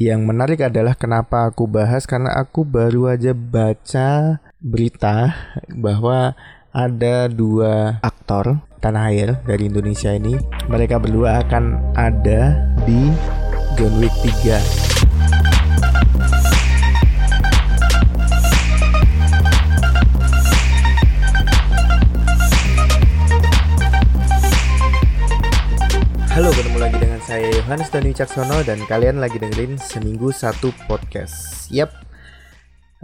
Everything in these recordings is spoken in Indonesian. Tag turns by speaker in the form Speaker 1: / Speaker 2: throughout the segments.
Speaker 1: Yang menarik adalah kenapa aku bahas karena aku baru aja baca berita bahwa ada dua aktor tanah air dari Indonesia ini mereka berdua akan ada di John Wick 3 Halo, ketemu lagi saya Yohanes dan Wicaksono dan kalian lagi dengerin seminggu satu podcast. Yap.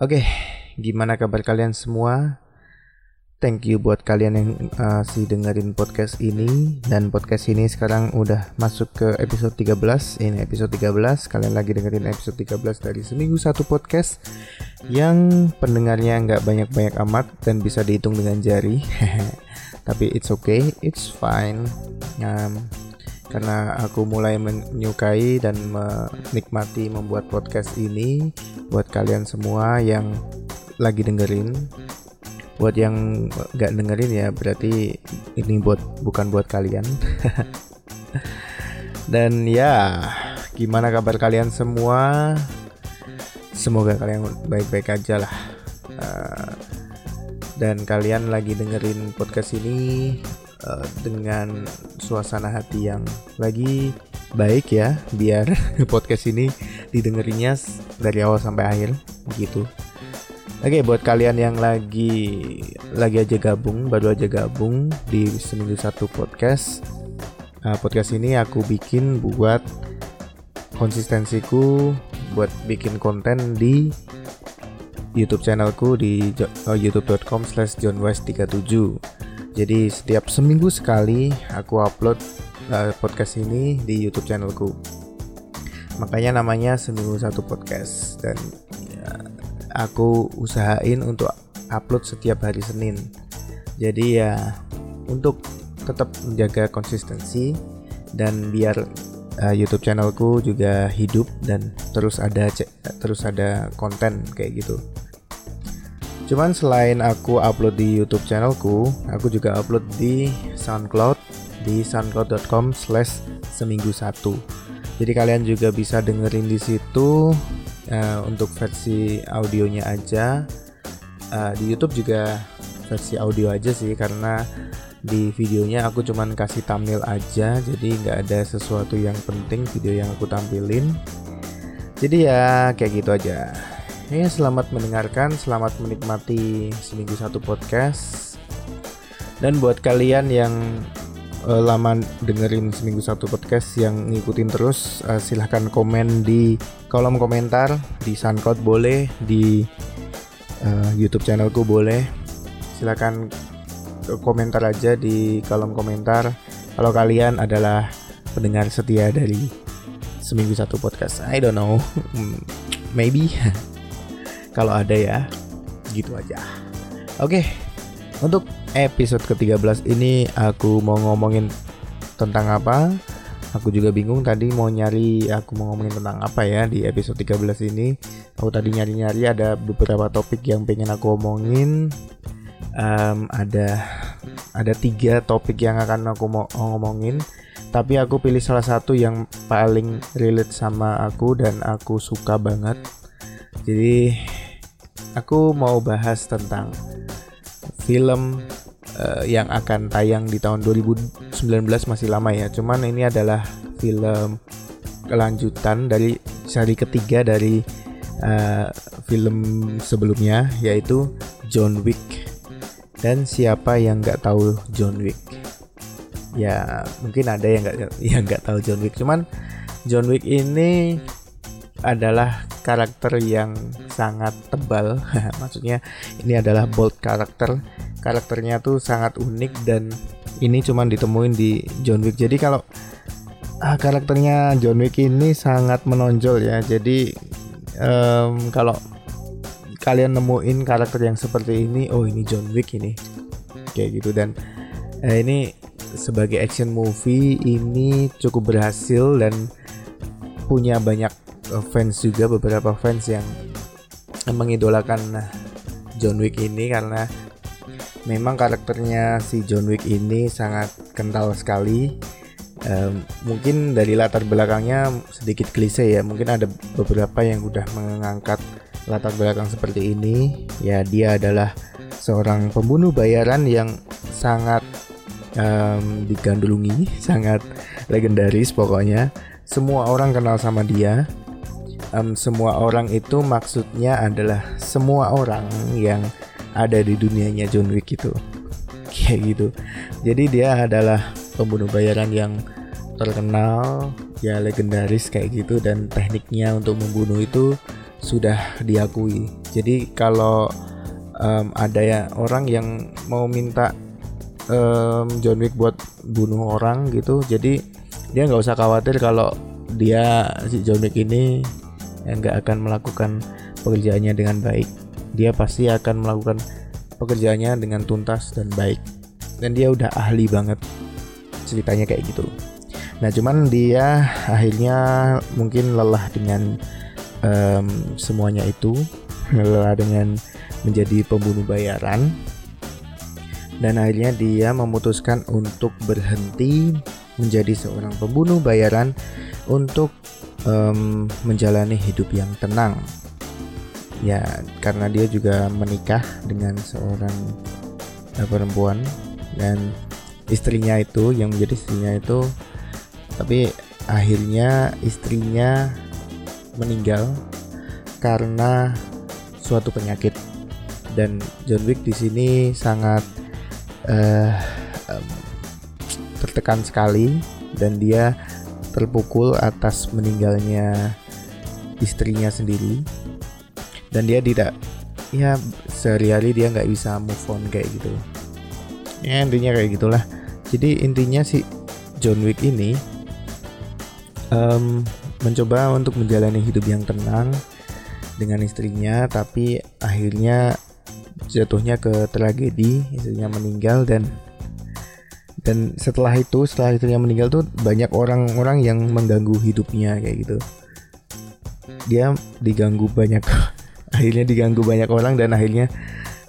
Speaker 1: Oke, gimana kabar kalian semua? Thank you buat kalian yang uh, si dengerin podcast ini dan podcast ini sekarang udah masuk ke episode 13. Ini episode 13. Kalian lagi dengerin episode 13 dari seminggu satu podcast yang pendengarnya nggak banyak-banyak amat dan bisa dihitung dengan jari. Tapi it's okay, it's fine. Um, karena aku mulai menyukai dan menikmati membuat podcast ini buat kalian semua yang lagi dengerin. Buat yang nggak dengerin ya berarti ini buat bukan buat kalian. Dan ya gimana kabar kalian semua? Semoga kalian baik-baik aja lah. Uh, dan kalian lagi dengerin podcast ini uh, dengan suasana hati yang lagi baik ya biar podcast ini didengerinya dari awal sampai akhir gitu Oke, buat kalian yang lagi lagi aja gabung, baru aja gabung di seminggu satu podcast. Nah, podcast ini aku bikin buat konsistensiku buat bikin konten di YouTube channelku di youtube.com slash johnwest37 Jadi setiap seminggu sekali aku upload uh, podcast ini di YouTube channelku Makanya namanya seminggu satu podcast Dan aku usahain untuk upload setiap hari Senin. Jadi ya untuk tetap menjaga konsistensi dan biar uh, YouTube channelku juga hidup dan terus ada terus ada konten kayak gitu. Cuman selain aku upload di YouTube channelku, aku juga upload di SoundCloud di soundcloud.com slash seminggu satu. Jadi kalian juga bisa dengerin di situ uh, untuk versi audionya aja. Uh, di YouTube juga versi audio aja sih karena di videonya aku cuman kasih thumbnail aja jadi nggak ada sesuatu yang penting video yang aku tampilin. Jadi ya kayak gitu aja ya selamat mendengarkan selamat menikmati seminggu satu podcast. Dan buat kalian yang uh, lama dengerin seminggu satu podcast yang ngikutin terus uh, silahkan komen di kolom komentar di SoundCloud boleh di uh, YouTube channelku boleh. Silahkan komentar aja di kolom komentar. Kalau kalian adalah pendengar setia dari seminggu satu podcast I don't know maybe kalau ada ya gitu aja oke untuk episode ke-13 ini aku mau ngomongin tentang apa? Aku juga bingung tadi mau nyari aku mau ngomongin tentang apa ya di episode 13 ini. Aku tadi nyari-nyari ada beberapa topik yang pengen aku omongin. Um, ada ada tiga topik yang akan aku mau ngomongin tapi aku pilih salah satu yang paling relate sama aku dan aku suka banget jadi aku mau bahas tentang film uh, yang akan tayang di tahun 2019 masih lama ya. Cuman ini adalah film kelanjutan dari seri ketiga dari uh, film sebelumnya yaitu John Wick. Dan siapa yang nggak tahu John Wick? Ya mungkin ada yang nggak yang nggak tahu John Wick. Cuman John Wick ini adalah karakter yang sangat tebal. Maksudnya ini adalah bold karakter karakternya tuh sangat unik dan ini cuma ditemuin di John Wick. Jadi kalau ah, karakternya John Wick ini sangat menonjol ya. Jadi um, kalau kalian nemuin karakter yang seperti ini, oh ini John Wick ini, kayak gitu dan eh, ini sebagai action movie ini cukup berhasil dan punya banyak fans juga beberapa fans yang mengidolakan John Wick ini karena memang karakternya si John Wick ini sangat kental sekali. Um, mungkin dari latar belakangnya sedikit klise ya mungkin ada beberapa yang udah mengangkat latar belakang seperti ini. Ya dia adalah seorang pembunuh bayaran yang sangat um, digandrungi sangat legendaris pokoknya. Semua orang kenal sama dia um, semua orang itu maksudnya adalah semua orang yang ada di dunianya John Wick itu. Kayak gitu. Jadi dia adalah pembunuh bayaran yang terkenal ya legendaris kayak gitu dan tekniknya untuk membunuh itu sudah diakui. Jadi kalau um, ada ya orang yang mau minta um, John Wick buat bunuh orang gitu jadi dia nggak usah khawatir kalau dia si John Wick ini nggak akan melakukan pekerjaannya dengan baik. Dia pasti akan melakukan pekerjaannya dengan tuntas dan baik. Dan dia udah ahli banget ceritanya kayak gitu. Nah cuman dia akhirnya mungkin lelah dengan um, semuanya itu. Lelah dengan menjadi pembunuh bayaran. Dan akhirnya dia memutuskan untuk berhenti menjadi seorang pembunuh bayaran untuk um, menjalani hidup yang tenang. Ya karena dia juga menikah dengan seorang uh, perempuan dan istrinya itu yang menjadi istrinya itu tapi akhirnya istrinya meninggal karena suatu penyakit. Dan John Wick di sini sangat uh, um, tertekan sekali dan dia terpukul atas meninggalnya istrinya sendiri. Dan dia tidak ya sehari-hari dia nggak bisa move on kayak gitu. Ya intinya kayak gitulah. Jadi intinya si John Wick ini um, mencoba untuk menjalani hidup yang tenang dengan istrinya tapi akhirnya jatuhnya ke tragedi istrinya meninggal dan dan setelah itu setelah istrinya meninggal tuh banyak orang-orang yang mengganggu hidupnya kayak gitu. Dia diganggu banyak akhirnya diganggu banyak orang dan akhirnya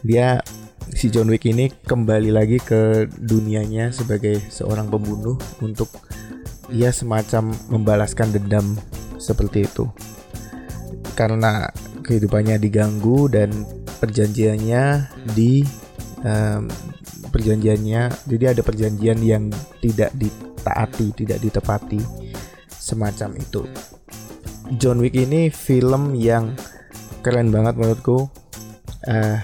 Speaker 1: dia si John Wick ini kembali lagi ke dunianya sebagai seorang pembunuh untuk ia semacam membalaskan dendam seperti itu. Karena kehidupannya diganggu dan perjanjiannya di um, perjanjiannya jadi ada perjanjian yang tidak ditaati tidak ditepati semacam itu John Wick ini film yang keren banget menurutku uh,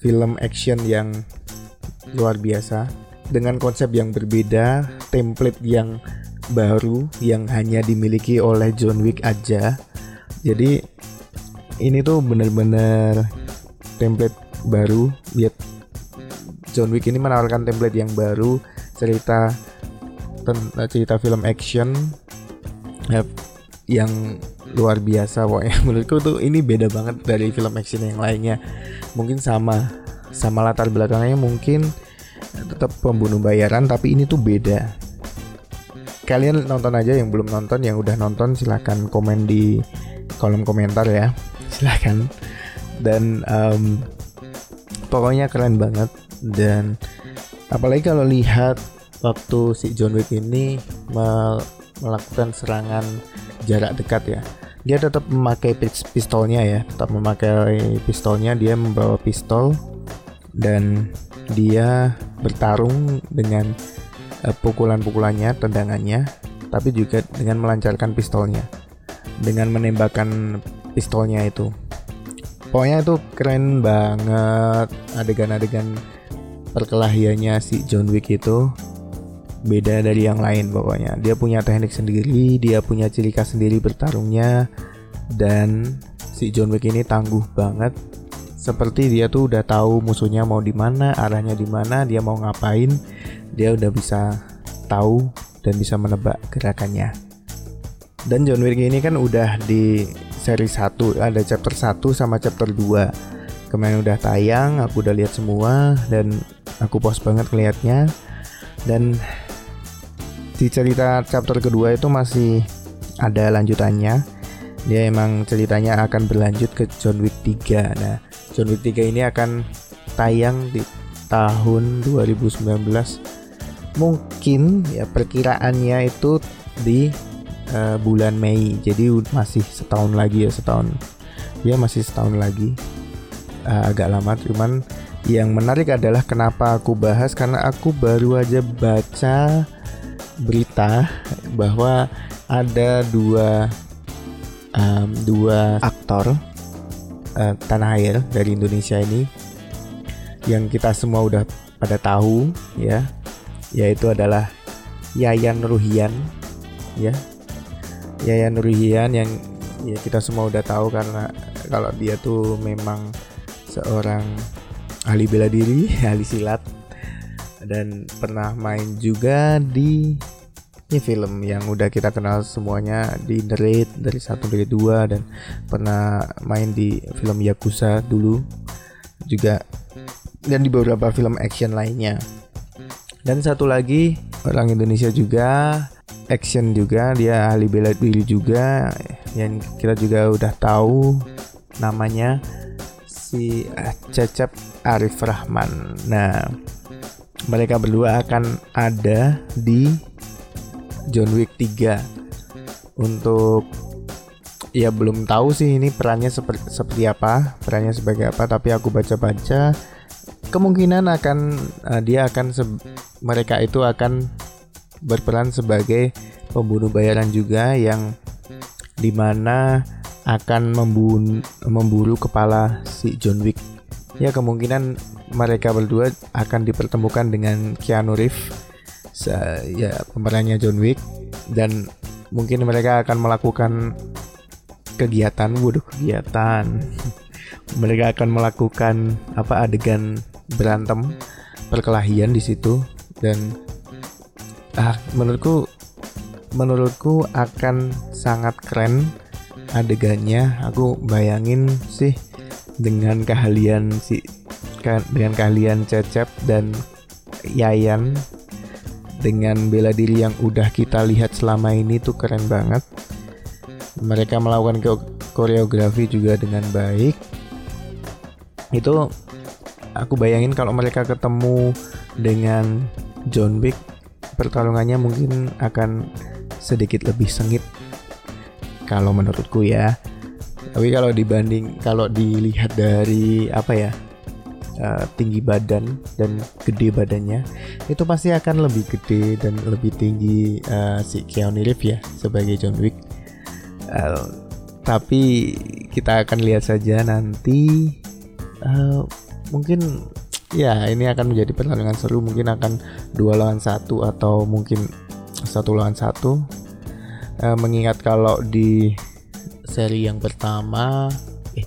Speaker 1: film action yang luar biasa dengan konsep yang berbeda, template yang baru yang hanya dimiliki oleh John Wick aja. Jadi ini tuh bener-bener template baru. John Wick ini menawarkan template yang baru, cerita cerita film action yang luar biasa pokoknya. Menurutku tuh ini beda banget dari film action yang lainnya. Mungkin sama sama latar belakangnya mungkin tetap pembunuh bayaran tapi ini tuh beda. Kalian nonton aja yang belum nonton yang udah nonton silahkan komen di kolom komentar ya. Silahkan dan um, pokoknya keren banget dan apalagi kalau lihat waktu si John Wick ini melakukan serangan jarak dekat ya dia tetap memakai pistolnya ya tetap memakai pistolnya dia membawa pistol dan dia bertarung dengan uh, pukulan-pukulannya tendangannya tapi juga dengan melancarkan pistolnya dengan menembakkan pistolnya itu. Pokoknya itu keren banget adegan-adegan perkelahiannya si John Wick itu beda dari yang lain pokoknya. Dia punya teknik sendiri dia punya ciri khas sendiri bertarungnya dan si John Wick ini tangguh banget. Seperti dia tuh udah tahu musuhnya mau di mana arahnya di mana dia mau ngapain dia udah bisa tahu dan bisa menebak gerakannya. Dan John Wick ini kan udah di seri 1 ada chapter 1 sama chapter 2 kemarin udah tayang aku udah lihat semua dan aku puas banget ngeliatnya. Dan di cerita chapter kedua itu masih ada lanjutannya. Dia emang ceritanya akan berlanjut ke John Wick 3 nah John Wick 3 ini akan tayang di tahun 2019 mungkin ya perkiraannya itu di uh, bulan Mei. Jadi masih setahun lagi ya setahun. Ya masih setahun lagi. Uh, agak lama cuman yang menarik adalah kenapa aku bahas karena aku baru aja baca berita bahwa ada dua um, dua aktor uh, tanah air dari Indonesia ini yang kita semua udah pada tahu ya yaitu adalah Yayan Ruhian ya. Yayan Ruhian yang ya kita semua udah tahu karena kalau dia tuh memang seorang ahli bela diri, ahli silat dan pernah main juga di ini film yang udah kita kenal semuanya di The Raid dari satu dari dua dan pernah main di film Yakuza dulu juga dan di beberapa film action lainnya. Dan satu lagi orang Indonesia juga action juga dia ahli bela diri juga yang kita juga udah tahu namanya si Cecep Arif Rahman. Nah, mereka berdua akan ada di John Wick 3 untuk ya belum tahu sih ini perannya seperti seperti apa, perannya sebagai apa, tapi aku baca-baca kemungkinan akan uh, dia akan mereka itu akan berperan sebagai pembunuh bayaran juga yang di mana akan membun memburu kepala si John Wick. Ya kemungkinan mereka berdua akan dipertemukan dengan Keanu Reeves, ya pemerannya John Wick, dan mungkin mereka akan melakukan kegiatan, waduh kegiatan. mereka akan melakukan apa adegan berantem perkelahian di situ dan ah menurutku menurutku akan sangat keren adegannya aku bayangin sih dengan keahlian si dengan keahlian Cecep dan Yayan dengan bela diri yang udah kita lihat selama ini tuh keren banget. Mereka melakukan koreografi juga dengan baik. Itu aku bayangin kalau mereka ketemu dengan John Wick pertarungannya mungkin akan sedikit lebih sengit kalau menurutku ya. Tapi kalau dibanding kalau dilihat dari apa ya uh, tinggi badan dan gede badannya itu pasti akan lebih gede dan lebih tinggi uh, si Keanu Reeves ya sebagai John Wick. Uh, tapi kita akan lihat saja nanti uh, mungkin ya ini akan menjadi pertandingan seru. Mungkin akan dua lawan satu atau mungkin satu lawan satu uh, mengingat kalau di seri yang pertama eh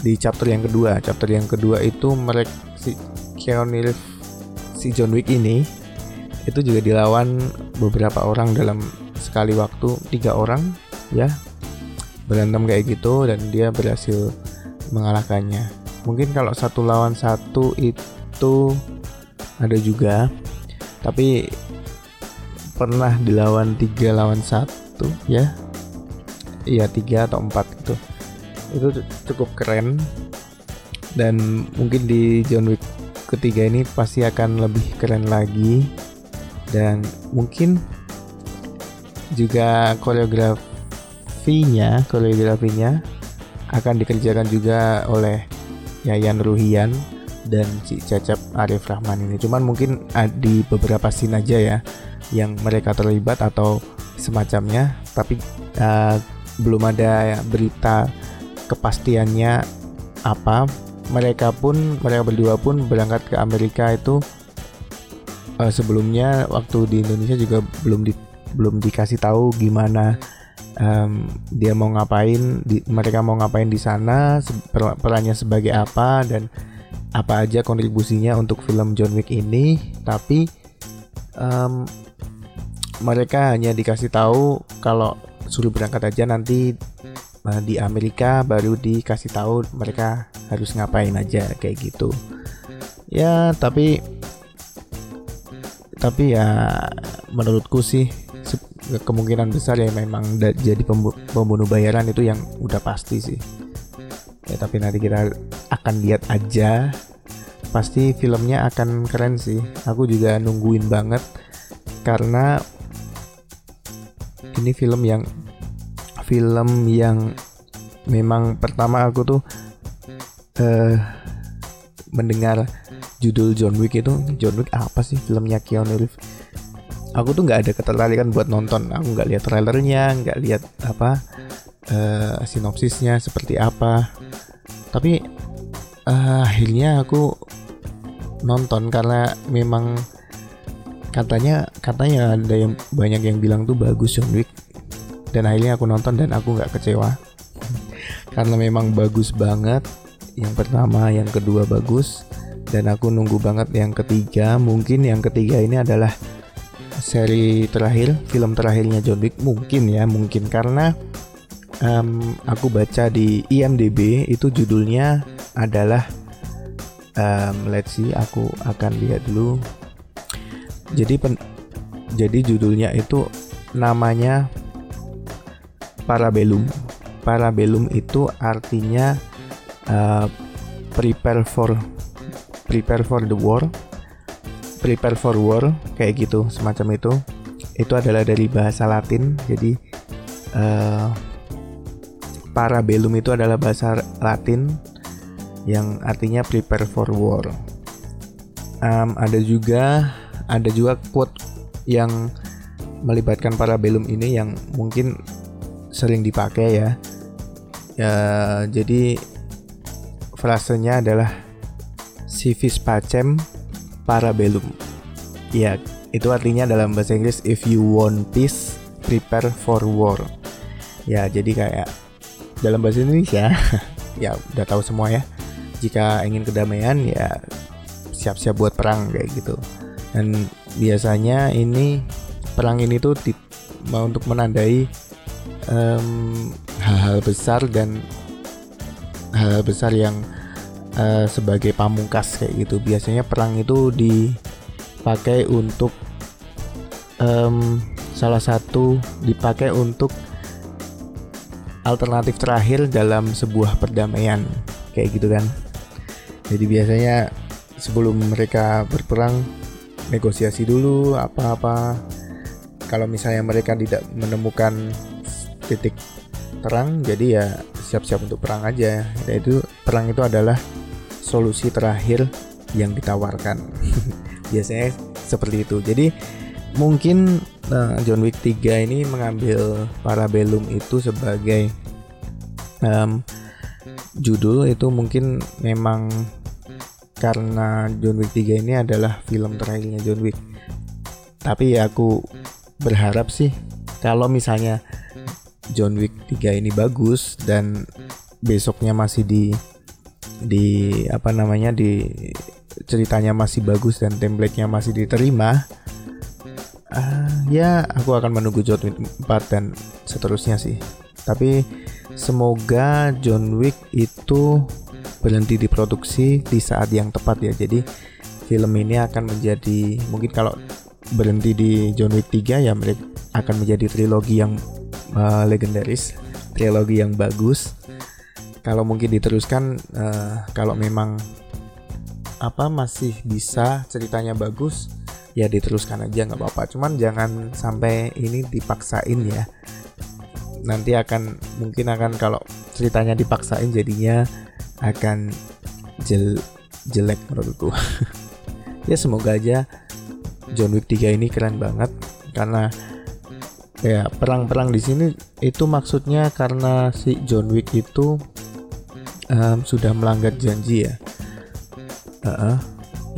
Speaker 1: di chapter yang kedua chapter yang kedua itu mereka si Keanu Reeves si John Wick ini itu juga dilawan beberapa orang dalam sekali waktu tiga orang ya. Berantem kayak gitu dan dia berhasil mengalahkannya. Mungkin kalau satu lawan satu itu ada juga tapi pernah dilawan tiga lawan satu satu ya. Iya tiga atau empat gitu. Itu cukup keren. Dan mungkin di John Wick ketiga ini pasti akan lebih keren lagi. Dan mungkin juga koreografinya koreografinya akan dikerjakan juga oleh Yayan Ruhian dan si Cecep Arif Rahman ini. Cuman mungkin di beberapa scene aja ya yang mereka terlibat atau semacamnya tapi uh, belum ada berita kepastiannya apa. Mereka pun mereka berdua pun berangkat ke Amerika itu uh, sebelumnya waktu di Indonesia juga belum di, belum dikasih tahu gimana um, dia mau ngapain di, mereka mau ngapain di sana per, perannya sebagai apa dan apa aja kontribusinya untuk film John Wick ini. Tapi um, mereka hanya dikasih tahu kalau suruh berangkat aja nanti uh, di Amerika baru dikasih tahu mereka harus ngapain aja kayak gitu. Ya tapi tapi ya menurutku sih kemungkinan besar ya memang jadi pembunuh bayaran itu yang udah pasti sih. Ya tapi nanti kita akan lihat aja. Pasti filmnya akan keren sih. Aku juga nungguin banget karena ini film yang film yang memang pertama aku tuh uh, mendengar judul John Wick itu. John Wick apa sih filmnya Keanu Reeves? Aku tuh nggak ada ketertarikan buat nonton. Aku nggak lihat trailernya nggak lihat apa uh, sinopsisnya seperti apa. Tapi uh, akhirnya aku nonton karena memang katanya katanya ada yang banyak yang bilang tuh bagus John Wick. Dan akhirnya aku nonton dan aku nggak kecewa. Karena memang bagus banget. Yang pertama yang kedua bagus. Dan aku nunggu banget yang ketiga. Mungkin yang ketiga ini adalah seri terakhir film terakhirnya John Wick. Mungkin ya mungkin. Karena um, aku baca di IMDb itu judulnya adalah um, let's see aku akan lihat dulu jadi pen, jadi judulnya itu namanya Parabellum. Parabellum itu artinya uh, prepare for prepare for the war. Prepare for war kayak gitu semacam itu. Itu adalah dari bahasa Latin jadi uh, parabellum itu adalah bahasa Latin yang artinya prepare for war. Um, ada juga ada juga quote yang melibatkan parabellum ini yang mungkin sering dipakai ya ya jadi frasenya adalah civis pacem parabellum. Ya, itu artinya dalam bahasa Inggris if you want peace, prepare for war. Ya, jadi kayak dalam bahasa Indonesia ya udah tahu semua ya. Jika ingin kedamaian ya siap-siap buat perang kayak gitu. Dan biasanya ini perang ini tuh di, untuk menandai hal-hal um, besar dan hal besar yang uh, sebagai pamungkas kayak gitu. Biasanya perang itu dipakai untuk um, salah satu dipakai untuk alternatif terakhir dalam sebuah perdamaian kayak gitu kan. Jadi biasanya sebelum mereka berperang negosiasi dulu apa-apa. Kalau misalnya mereka tidak menemukan titik terang, jadi ya siap-siap untuk perang aja. Yaitu perang itu adalah solusi terakhir yang ditawarkan. Biasanya seperti itu. Jadi mungkin uh, John Wick 3 ini mengambil Parabellum itu sebagai um, judul itu mungkin memang karena John Wick 3 ini adalah film terakhirnya John Wick. Tapi ya aku berharap sih kalau misalnya John Wick 3 ini bagus dan besoknya masih di di apa namanya di ceritanya masih bagus dan template-nya masih diterima uh, ya aku akan menunggu John Wick 4 dan seterusnya sih. Tapi semoga John Wick itu berhenti diproduksi di saat yang tepat ya jadi film ini akan menjadi mungkin kalau berhenti di John Wick 3 ya mereka akan menjadi trilogi yang uh, legendaris, trilogi yang bagus. Kalau mungkin diteruskan, uh, kalau memang apa masih bisa ceritanya bagus, ya diteruskan aja nggak apa-apa. Cuman jangan sampai ini dipaksain ya. Nanti akan mungkin akan kalau ceritanya dipaksain jadinya akan jel jelek menurutku. ya semoga aja John Wick 3 ini keren banget karena ya perang-perang di sini itu maksudnya karena si John Wick itu um, sudah melanggar janji ya. Uh -uh,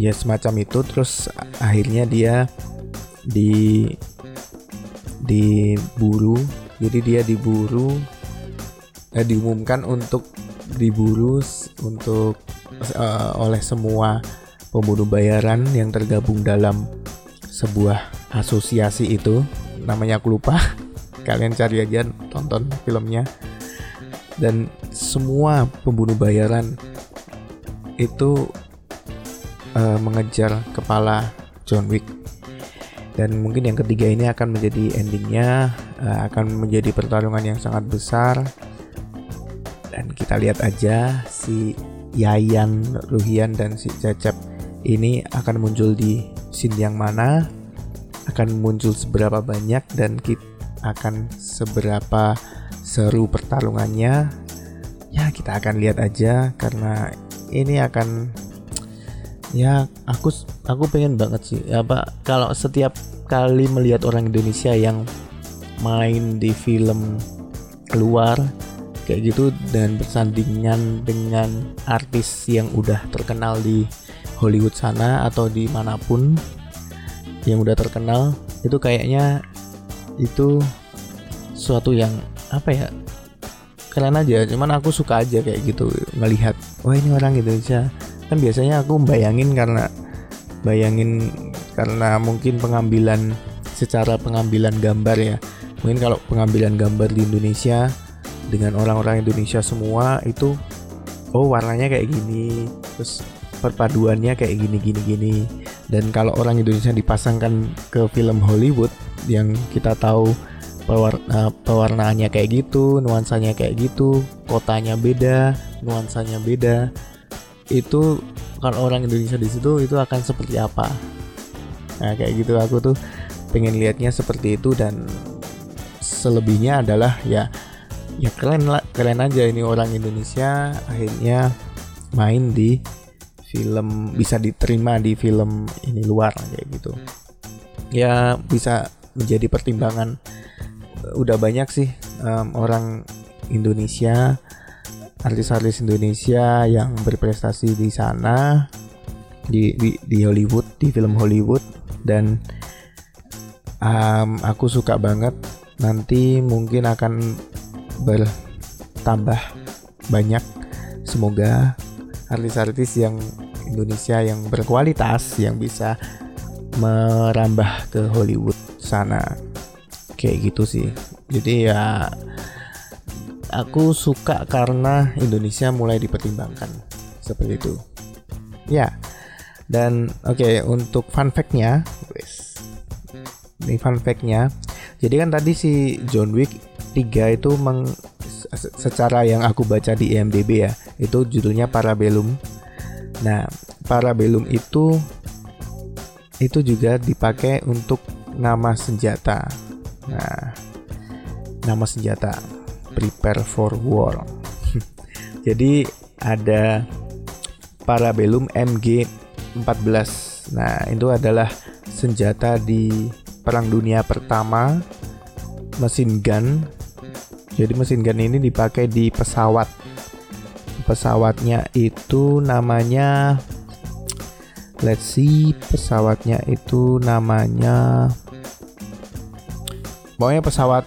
Speaker 1: ya semacam itu terus akhirnya dia di diburu. Jadi dia diburu eh, diumumkan untuk diburu untuk uh, oleh semua pembunuh bayaran yang tergabung dalam sebuah asosiasi itu. Namanya aku lupa. Kalian cari aja tonton filmnya. Dan semua pembunuh bayaran itu uh, mengejar kepala John Wick. Dan mungkin yang ketiga ini akan menjadi endingnya uh, akan menjadi pertarungan yang sangat besar dan kita lihat aja si Yayan Ruhian dan si Cecep ini akan muncul di scene yang mana akan muncul seberapa banyak dan kita akan seberapa seru pertarungannya. Ya kita akan lihat aja karena ini akan ya aku aku pengen banget sih apa kalau setiap kali melihat orang Indonesia yang main di film luar kayak gitu dan bersandingan dengan artis yang udah terkenal di Hollywood sana atau di mana pun yang udah terkenal itu kayaknya itu suatu yang apa ya keren aja. Cuman aku suka aja kayak gitu ngelihat wah ini orang Indonesia. Kan biasanya aku bayangin karena bayangin karena mungkin pengambilan secara pengambilan gambar ya. Mungkin kalau pengambilan gambar di Indonesia dengan orang-orang Indonesia semua itu oh warnanya kayak gini terus perpaduannya kayak gini gini gini. Dan kalau orang Indonesia dipasangkan ke film Hollywood yang kita tahu pewarna pewarnaannya kayak gitu nuansanya kayak gitu kotanya beda nuansanya beda itu kalau orang Indonesia di situ itu akan seperti apa? Nah kayak gitu aku tuh pengen lihatnya seperti itu dan selebihnya adalah ya ya keren lah keren aja ini orang Indonesia akhirnya main di film bisa diterima di film ini luar kayak gitu. Ya bisa menjadi pertimbangan udah banyak sih um, orang Indonesia artis-artis Indonesia yang berprestasi di sana di, di di Hollywood di film Hollywood. Dan um, aku suka banget nanti mungkin akan bertambah banyak. Semoga artis-artis yang Indonesia yang berkualitas yang bisa merambah ke Hollywood sana. Kayak gitu sih. Jadi ya aku suka karena Indonesia mulai dipertimbangkan. Seperti itu. Ya. Dan oke okay, untuk fun factnya ini fun factnya. Jadi kan tadi si John Wick 3 itu meng, secara yang aku baca di IMDb ya itu judulnya Parabellum nah Parabellum itu itu juga dipakai untuk nama senjata. Nah, nama senjata prepare for war. Jadi ada Parabellum MG14. Nah, itu adalah senjata di Perang Dunia Pertama mesin gun. Jadi mesin gun ini dipakai di pesawat. Pesawatnya itu namanya let's see pesawatnya itu namanya pokoknya pesawat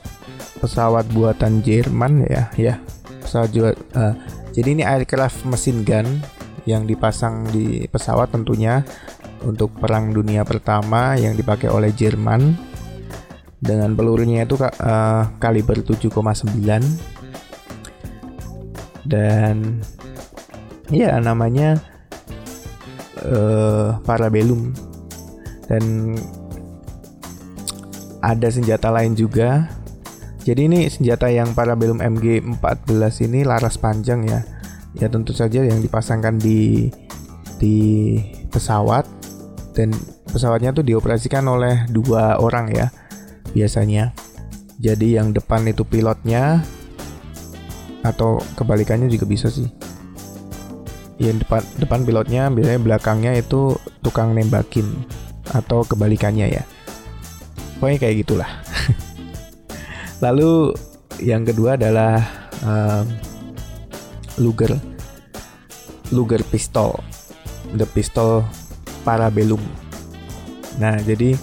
Speaker 1: pesawat buatan Jerman ya ya pesawat juga uh, jadi ini aircraft mesin gun yang dipasang di pesawat tentunya untuk perang dunia pertama yang dipakai oleh Jerman dengan pelurunya itu uh, kaliber 7,9 dan ya namanya uh, Parabellum dan ada senjata lain juga. Jadi ini senjata yang Parabellum MG14 ini laras panjang ya. Ya tentu saja yang dipasangkan di di pesawat dan pesawatnya tuh dioperasikan oleh dua orang ya biasanya. Jadi yang depan itu pilotnya atau kebalikannya juga bisa sih. Yang depan depan pilotnya biasanya belakangnya itu tukang nembakin atau kebalikannya ya. Pokoknya kayak gitulah. Lalu yang kedua adalah um, Luger. Luger pistol. The pistol Parabellum. Nah jadi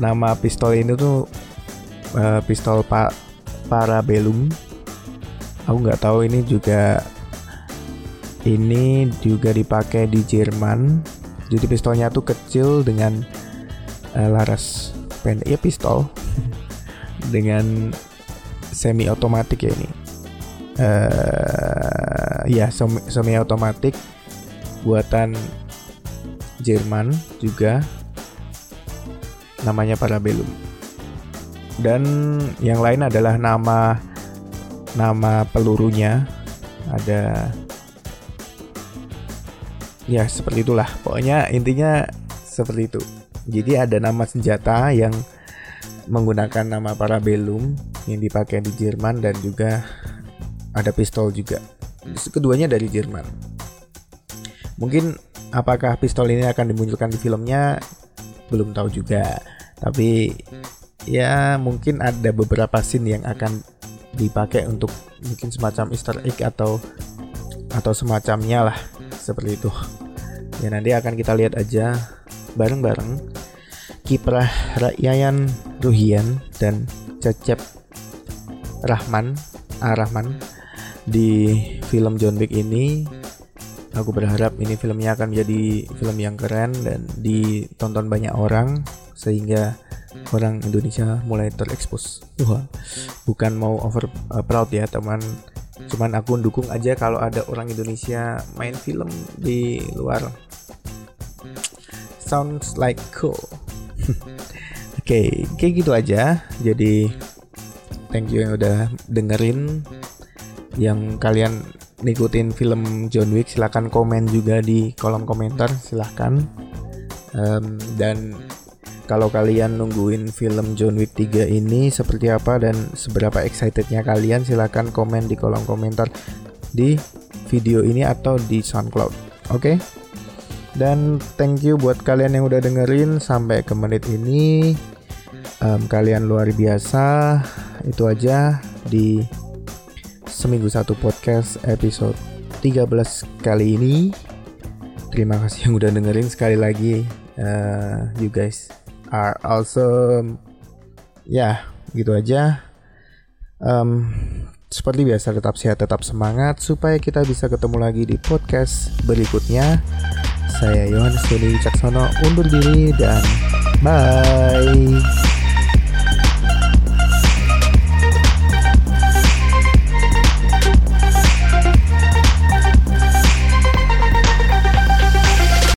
Speaker 1: nama pistol ini tuh uh, pistol pa Parabellum. Aku nggak tahu ini juga ini juga dipakai di Jerman. Jadi pistolnya tuh kecil dengan uh, laras pendek ya pistol. Dengan semi otomatik ya ini. Uh, ya semi, semi otomatik buatan Jerman juga namanya Parabellum. Dan yang lain adalah nama nama pelurunya. Ada ya seperti itulah. Pokoknya intinya seperti itu. Jadi ada nama senjata yang menggunakan nama Parabellum yang dipakai di Jerman dan juga ada pistol juga. Keduanya dari Jerman. Mungkin apakah pistol ini akan dimunculkan di filmnya belum tahu juga. Tapi ya mungkin ada beberapa scene yang akan dipakai untuk mungkin semacam Easter egg atau atau semacamnya lah seperti itu. Ya nanti akan kita lihat aja bareng-bareng kiprah Yayan Ruhian dan Cecep Rahman Arahman di film John Wick ini aku berharap ini filmnya akan menjadi film yang keren dan ditonton banyak orang sehingga orang Indonesia mulai terekspos. Wah, bukan mau over uh, proud ya teman, cuman aku dukung aja kalau ada orang Indonesia main film di luar. Sounds like cool. Oke, okay, kayak gitu aja. Jadi thank you yang udah dengerin. Yang kalian ngikutin film John Wick silahkan komen juga di kolom komentar silahkan um, dan kalau kalian nungguin film John Wick 3 ini seperti apa dan seberapa excitednya kalian silahkan komen di kolom komentar di video ini atau di SoundCloud oke? Okay? dan thank you buat kalian yang udah dengerin sampai ke menit ini. Um, kalian luar biasa. Itu aja di seminggu satu podcast episode 13 kali ini. Terima kasih yang udah dengerin sekali lagi. Uh, you guys are awesome. Ya gitu aja. Um, seperti biasa tetap sehat tetap semangat supaya kita bisa ketemu lagi di podcast berikutnya. Saya Yohanes Doni Caksono undur diri dan bye